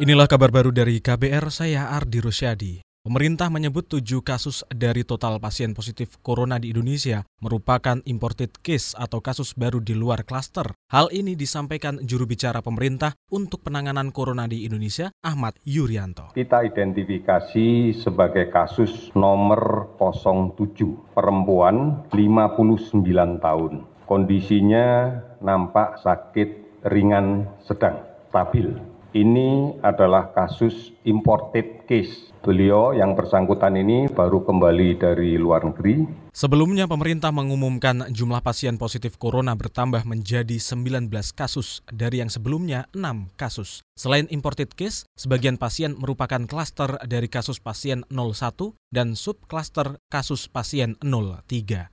Inilah kabar baru dari KBR, saya Ardi Rusyadi. Pemerintah menyebut tujuh kasus dari total pasien positif corona di Indonesia merupakan imported case atau kasus baru di luar klaster. Hal ini disampaikan juru bicara pemerintah untuk penanganan corona di Indonesia, Ahmad Yuryanto. Kita identifikasi sebagai kasus nomor 07, perempuan 59 tahun. Kondisinya nampak sakit ringan sedang, stabil ini adalah kasus imported case. Beliau yang bersangkutan ini baru kembali dari luar negeri. Sebelumnya pemerintah mengumumkan jumlah pasien positif corona bertambah menjadi 19 kasus dari yang sebelumnya 6 kasus. Selain imported case, sebagian pasien merupakan klaster dari kasus pasien 01 dan subklaster kasus pasien 03.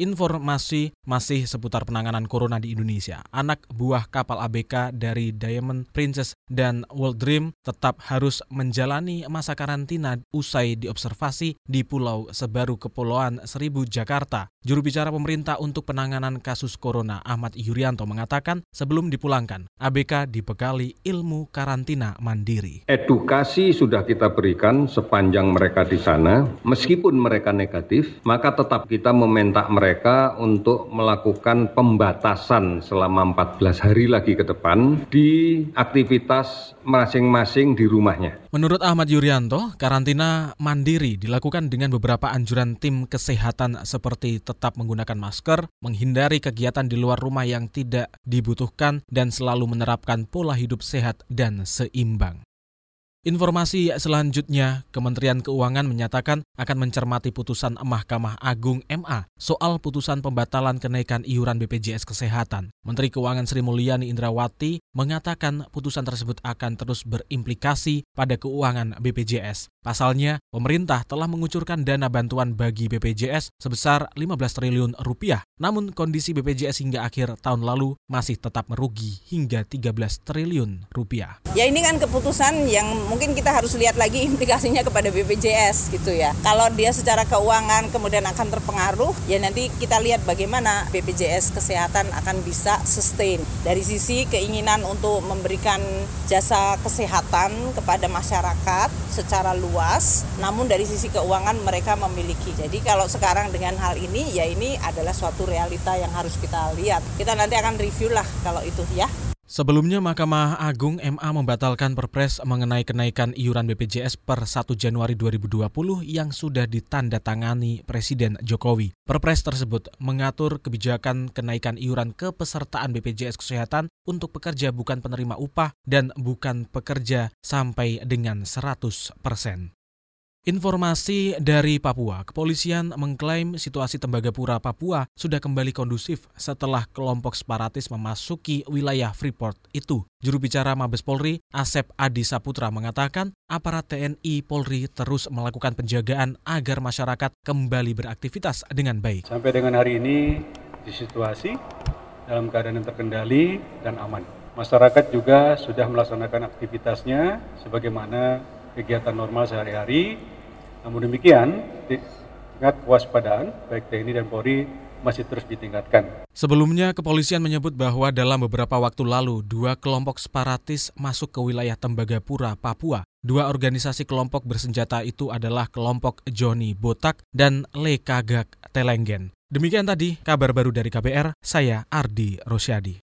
Informasi masih seputar penanganan corona di Indonesia. Anak buah kapal ABK dari Diamond Princess dan World Dream tetap harus menjalani masa karantina usai diobservasi di Pulau Sebaru Kepulauan Seribu, Jakarta. Juru bicara pemerintah untuk penanganan kasus corona Ahmad Yuryanto mengatakan sebelum dipulangkan, ABK dibekali ilmu karantina mandiri. Edukasi sudah kita berikan sepanjang mereka di sana, meskipun mereka negatif, maka tetap kita meminta mereka mereka untuk melakukan pembatasan selama 14 hari lagi ke depan di aktivitas masing-masing di rumahnya. Menurut Ahmad Yuryanto, karantina mandiri dilakukan dengan beberapa anjuran tim kesehatan seperti tetap menggunakan masker, menghindari kegiatan di luar rumah yang tidak dibutuhkan, dan selalu menerapkan pola hidup sehat dan seimbang. Informasi selanjutnya, Kementerian Keuangan menyatakan akan mencermati putusan Mahkamah Agung MA soal putusan pembatalan kenaikan iuran BPJS Kesehatan. Menteri Keuangan Sri Mulyani Indrawati mengatakan putusan tersebut akan terus berimplikasi pada keuangan BPJS. Pasalnya, pemerintah telah mengucurkan dana bantuan bagi BPJS sebesar 15 triliun rupiah. Namun kondisi BPJS hingga akhir tahun lalu masih tetap merugi hingga 13 triliun rupiah. Ya ini kan keputusan yang mungkin kita harus lihat lagi implikasinya kepada BPJS gitu ya. Kalau dia secara keuangan kemudian akan terpengaruh, ya nanti kita lihat bagaimana BPJS kesehatan akan bisa sustain dari sisi keinginan untuk memberikan jasa kesehatan kepada masyarakat secara luas namun dari sisi keuangan mereka memiliki. Jadi kalau sekarang dengan hal ini, ya ini adalah suatu realita yang harus kita lihat. Kita nanti akan review lah kalau itu ya. Sebelumnya Mahkamah Agung MA membatalkan perpres mengenai kenaikan iuran BPJS per 1 Januari 2020 yang sudah ditandatangani Presiden Jokowi. Perpres tersebut mengatur kebijakan kenaikan iuran kepesertaan BPJS Kesehatan untuk pekerja bukan penerima upah dan bukan pekerja sampai dengan 100 persen. Informasi dari Papua, kepolisian mengklaim situasi Tembagapura, Papua sudah kembali kondusif setelah kelompok separatis memasuki wilayah Freeport itu. Juru bicara Mabes Polri, Asep Adi Saputra mengatakan aparat TNI Polri terus melakukan penjagaan agar masyarakat kembali beraktivitas dengan baik. Sampai dengan hari ini di situasi dalam keadaan yang terkendali dan aman. Masyarakat juga sudah melaksanakan aktivitasnya sebagaimana kegiatan normal sehari-hari. Namun demikian, tingkat kewaspadaan baik TNI dan Polri masih terus ditingkatkan. Sebelumnya, kepolisian menyebut bahwa dalam beberapa waktu lalu, dua kelompok separatis masuk ke wilayah Tembagapura, Papua. Dua organisasi kelompok bersenjata itu adalah kelompok Joni Botak dan Lekagak Telenggen. Demikian tadi kabar baru dari KBR, saya Ardi Rosyadi.